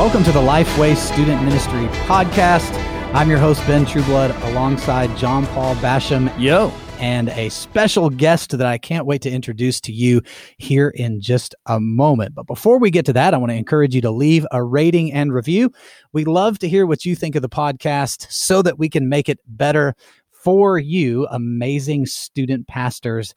Welcome to the Lifeway Student Ministry Podcast. I'm your host, Ben Trueblood, alongside John Paul Basham. Yo. And a special guest that I can't wait to introduce to you here in just a moment. But before we get to that, I want to encourage you to leave a rating and review. We love to hear what you think of the podcast so that we can make it better for you, amazing student pastors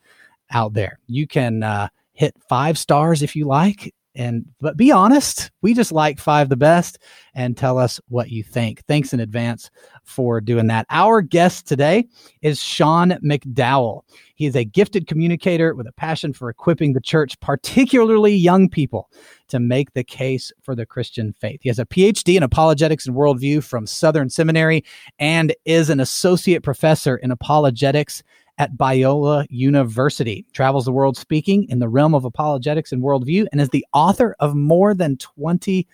out there. You can uh, hit five stars if you like and but be honest we just like five the best and tell us what you think. Thanks in advance for doing that. Our guest today is sean mcdowell. He is a gifted communicator with a passion for equipping the church particularly young people to make the case for the christian faith. He has a phd in apologetics and worldview from southern seminary and is an associate professor in apologetics at Biola University, travels the world speaking in the realm of apologetics and worldview, and is the author of more than 20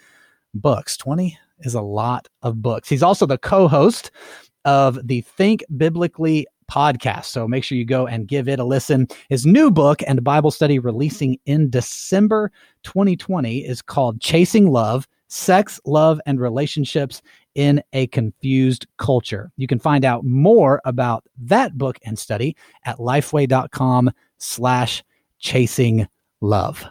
books. 20 is a lot of books. He's also the co host of the Think Biblically podcast. So make sure you go and give it a listen. His new book and Bible study releasing in December 2020 is called Chasing Love Sex, Love, and Relationships in a confused culture. You can find out more about that book and study at lifeway.com slash chasing love.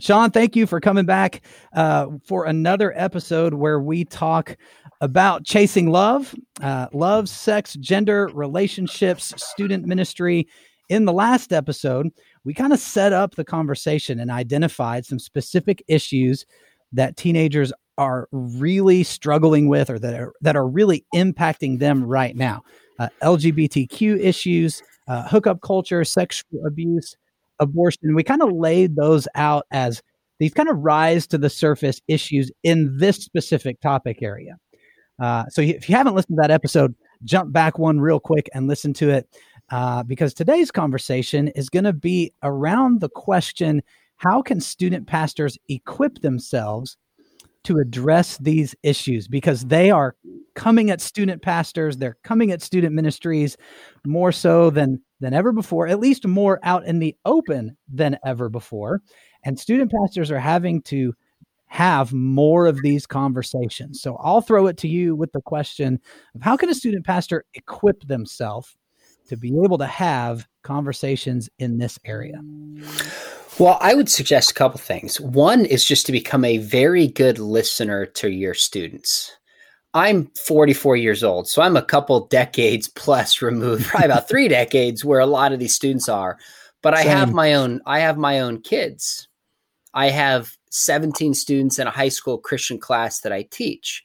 Sean, thank you for coming back uh, for another episode where we talk about chasing love, uh, love, sex, gender, relationships, student ministry. In the last episode, we kind of set up the conversation and identified some specific issues that teenagers are really struggling with or that are, that are really impacting them right now. Uh, LGBTQ issues, uh, hookup culture, sexual abuse, abortion. We kind of laid those out as these kind of rise to the surface issues in this specific topic area. Uh, so if you haven't listened to that episode, jump back one real quick and listen to it uh, because today's conversation is going to be around the question how can student pastors equip themselves to address these issues? Because they are coming at student pastors they're coming at student ministries more so than than ever before at least more out in the open than ever before. And student pastors are having to have more of these conversations. So i'll throw it to you with the question of how can a student pastor equip themselves to be able to have conversations in this area well, I would suggest a couple things. One is just to become a very good listener to your students. I'm 44 years old, so I'm a couple decades plus removed, probably about three decades, where a lot of these students are. But Same. I have my own. I have my own kids. I have 17 students in a high school Christian class that I teach.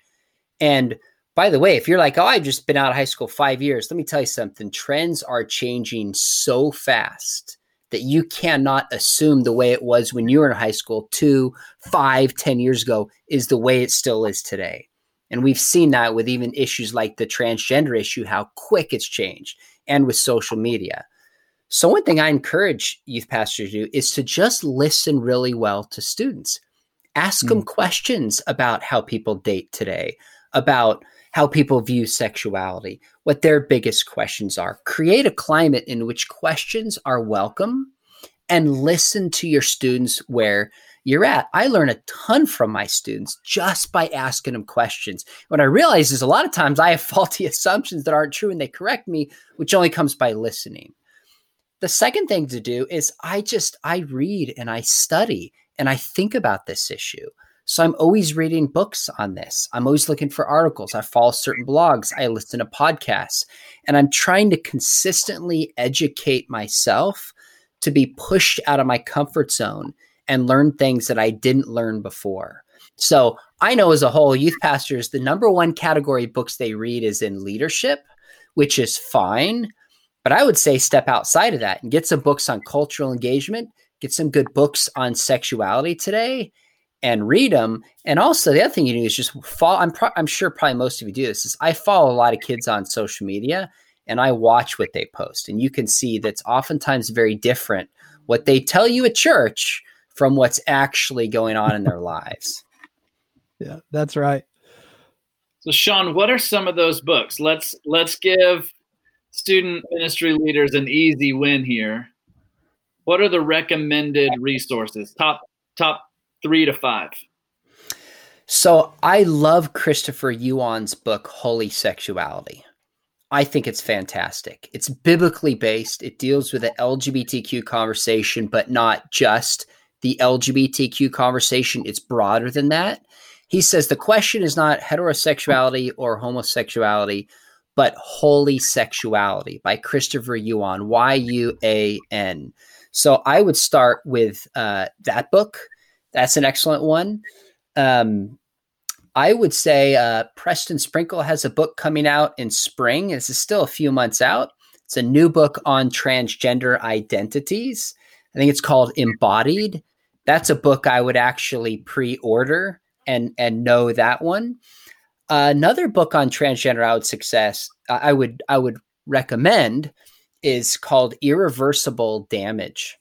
And by the way, if you're like, oh, I've just been out of high school five years, let me tell you something. Trends are changing so fast that you cannot assume the way it was when you were in high school two, five, ten years ago is the way it still is today. And we've seen that with even issues like the transgender issue, how quick it's changed, and with social media. So, one thing I encourage youth pastors to do is to just listen really well to students. Ask mm. them questions about how people date today, about how people view sexuality, what their biggest questions are. Create a climate in which questions are welcome and listen to your students where you're at. I learn a ton from my students just by asking them questions. What I realize is a lot of times I have faulty assumptions that aren't true and they correct me, which only comes by listening. The second thing to do is I just I read and I study and I think about this issue. So I'm always reading books on this. I'm always looking for articles. I follow certain blogs. I listen to podcasts. And I'm trying to consistently educate myself to be pushed out of my comfort zone and learn things that I didn't learn before. So I know as a whole, youth pastors, the number one category of books they read is in leadership, which is fine. But I would say step outside of that and get some books on cultural engagement, get some good books on sexuality today, and read them. And also, the other thing you do is just follow. I'm pro- I'm sure probably most of you do this. Is I follow a lot of kids on social media, and I watch what they post, and you can see that's oftentimes very different what they tell you at church from what's actually going on in their lives. Yeah, that's right. So, Sean, what are some of those books? Let's let's give student ministry leaders an easy win here. What are the recommended resources? Top top three to five? So I love Christopher Yuan's book, Holy Sexuality. I think it's fantastic. It's biblically based. It deals with the LGBTQ conversation, but not just the LGBTQ conversation. It's broader than that. He says the question is not heterosexuality or homosexuality, but holy sexuality by Christopher Yuan, Y U A N. So I would start with uh, that book. That's an excellent one. Um, I would say uh, Preston Sprinkle has a book coming out in spring. This is still a few months out. It's a new book on transgender identities. I think it's called Embodied. That's a book I would actually pre-order and and know that one. Uh, another book on transgender out success I would I would recommend is called Irreversible Damage,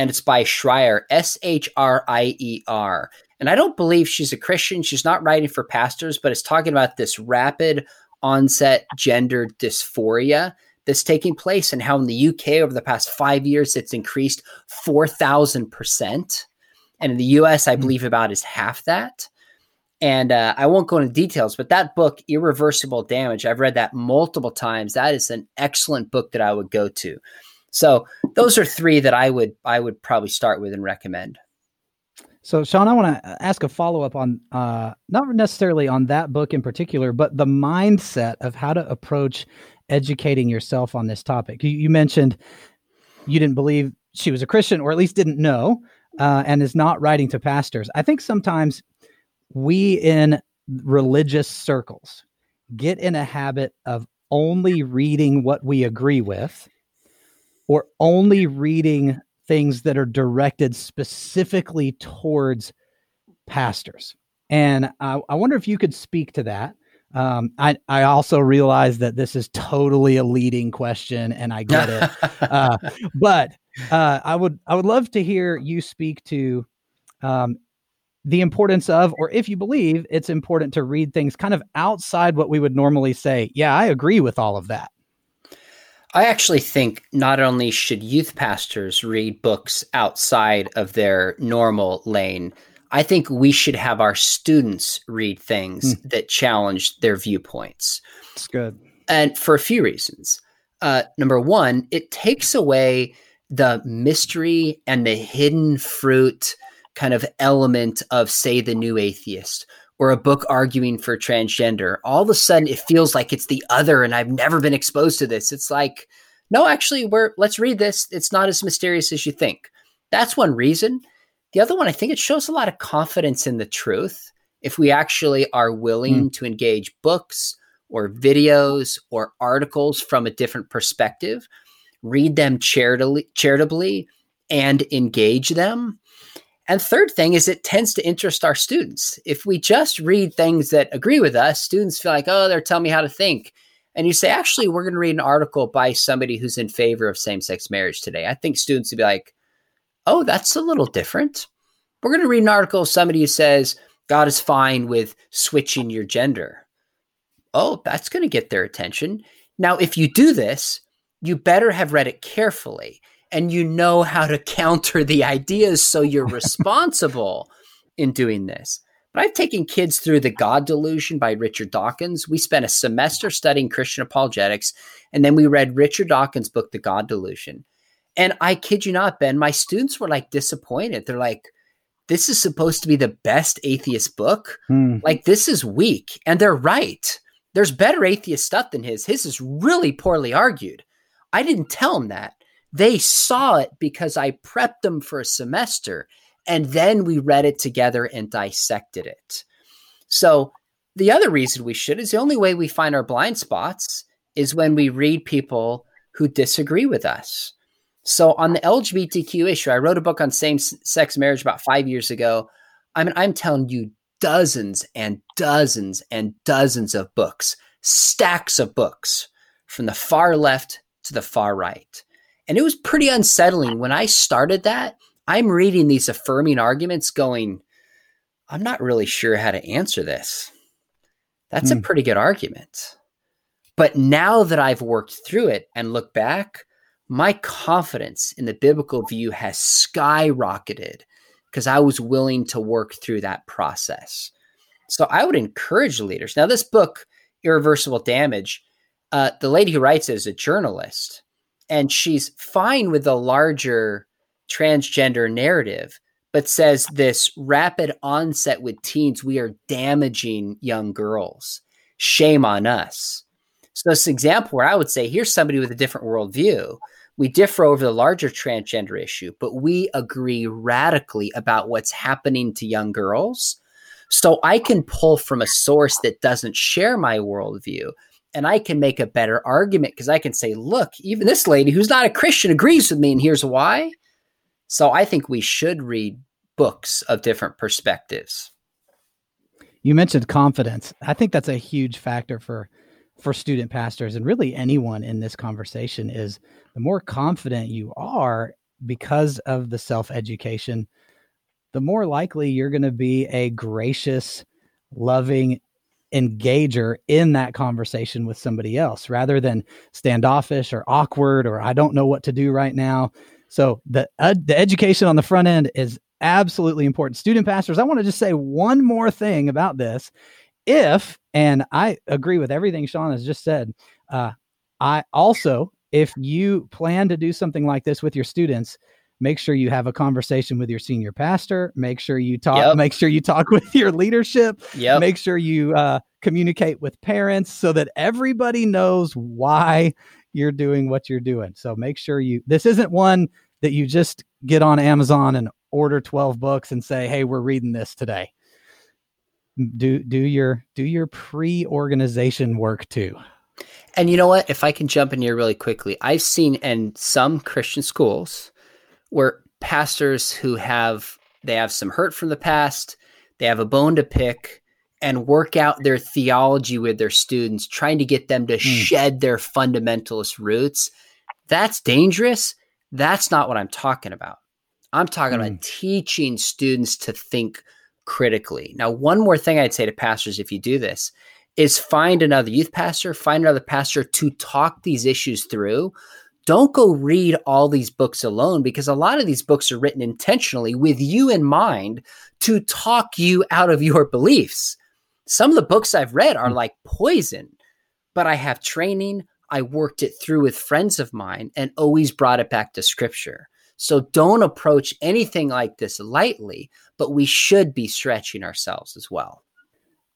and it's by Shrier S H R I E R. And I don't believe she's a Christian. She's not writing for pastors, but it's talking about this rapid onset gender dysphoria that's taking place and how in the UK over the past five years it's increased 4,000%. And in the US, I hmm. believe about is half that. And uh, I won't go into details, but that book, Irreversible Damage, I've read that multiple times. That is an excellent book that I would go to. So those are three that I would I would probably start with and recommend. So, Sean, I want to ask a follow up on uh, not necessarily on that book in particular, but the mindset of how to approach educating yourself on this topic. You, you mentioned you didn't believe she was a Christian, or at least didn't know, uh, and is not writing to pastors. I think sometimes we in religious circles get in a habit of only reading what we agree with or only reading things that are directed specifically towards pastors. And I, I wonder if you could speak to that. Um, I, I also realize that this is totally a leading question and I get it. uh, but uh, I would I would love to hear you speak to um, the importance of, or if you believe it's important to read things kind of outside what we would normally say. Yeah, I agree with all of that. I actually think not only should youth pastors read books outside of their normal lane, I think we should have our students read things mm. that challenge their viewpoints. That's good. And for a few reasons. Uh, number one, it takes away the mystery and the hidden fruit kind of element of, say, the new atheist or a book arguing for transgender, all of a sudden it feels like it's the other and I've never been exposed to this. It's like, no, actually, we're let's read this. It's not as mysterious as you think. That's one reason. The other one, I think it shows a lot of confidence in the truth. If we actually are willing mm. to engage books or videos or articles from a different perspective, read them charitably, charitably and engage them, and third thing is it tends to interest our students. If we just read things that agree with us, students feel like, oh, they're telling me how to think. And you say, actually, we're going to read an article by somebody who's in favor of same sex marriage today. I think students would be like, oh, that's a little different. We're going to read an article of somebody who says God is fine with switching your gender. Oh, that's going to get their attention. Now, if you do this, you better have read it carefully and you know how to counter the ideas so you're responsible in doing this. But I've taken kids through The God Delusion by Richard Dawkins. We spent a semester studying Christian apologetics, and then we read Richard Dawkins' book, The God Delusion. And I kid you not, Ben, my students were like disappointed. They're like, this is supposed to be the best atheist book. Hmm. Like, this is weak. And they're right. There's better atheist stuff than his. His is really poorly argued. I didn't tell them that. They saw it because I prepped them for a semester and then we read it together and dissected it. So, the other reason we should is the only way we find our blind spots is when we read people who disagree with us. So, on the LGBTQ issue, I wrote a book on same sex marriage about five years ago. I mean, I'm telling you, dozens and dozens and dozens of books, stacks of books from the far left to the far right. And it was pretty unsettling when I started that. I'm reading these affirming arguments going, I'm not really sure how to answer this. That's a hmm. pretty good argument. But now that I've worked through it and look back, my confidence in the biblical view has skyrocketed because I was willing to work through that process. So I would encourage leaders. Now, this book, Irreversible Damage, uh, the lady who writes it is a journalist, and she's fine with the larger transgender narrative, but says this rapid onset with teens, we are damaging young girls. Shame on us. So, this example where I would say, here's somebody with a different worldview. We differ over the larger transgender issue, but we agree radically about what's happening to young girls. So, I can pull from a source that doesn't share my worldview and I can make a better argument because I can say, look, even this lady who's not a Christian agrees with me, and here's why. So I think we should read books of different perspectives. You mentioned confidence. I think that's a huge factor for for student pastors and really anyone in this conversation is the more confident you are because of the self-education, the more likely you're going to be a gracious, loving, engager in that conversation with somebody else rather than standoffish or awkward or I don't know what to do right now. So the uh, the education on the front end is absolutely important. Student pastors, I want to just say one more thing about this. If and I agree with everything Sean has just said, uh, I also if you plan to do something like this with your students, make sure you have a conversation with your senior pastor. Make sure you talk yep. make sure you talk with your leadership. Yep. make sure you uh, communicate with parents so that everybody knows why you're doing what you're doing. So make sure you this isn't one that you just get on amazon and order 12 books and say hey we're reading this today. Do do your do your pre-organization work too. And you know what? If i can jump in here really quickly i've seen in some christian schools where pastors who have they have some hurt from the past, they have a bone to pick and work out their theology with their students, trying to get them to mm. shed their fundamentalist roots. That's dangerous. That's not what I'm talking about. I'm talking mm. about hmm. teaching students to think critically. Now, one more thing I'd say to pastors if you do this is find another youth pastor, find another pastor to talk these issues through don't go read all these books alone because a lot of these books are written intentionally with you in mind to talk you out of your beliefs. Some of the books I've read are hmm. like poison, but I have training. I worked it through with friends of mine and always brought it back to scripture. So don't approach anything like this lightly, but we should be stretching ourselves as well.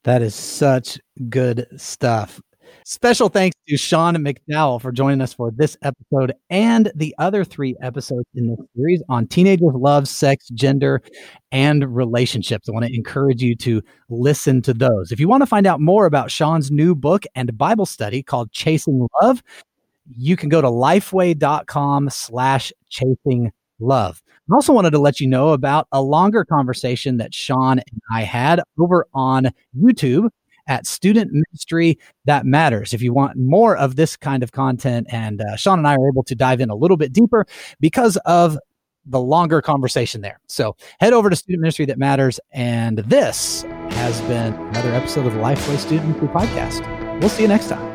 That is such good stuff. Special thanks to Sean McDowell for joining us for this episode and the other three episodes in this series on teenagers' love, sex, gender, and relationships. I want to encourage you to listen to those. If you want to find out more about Sean's new book and Bible study called Chasing Love, you can go to lifeway.com slash chasing love. I also wanted to let you know about a longer conversation that Sean and I had over on YouTube at Student Ministry That Matters. If you want more of this kind of content, and uh, Sean and I are able to dive in a little bit deeper because of the longer conversation there. So head over to Student Ministry That Matters. And this has been another episode of the Lifeway Student Ministry Podcast. We'll see you next time.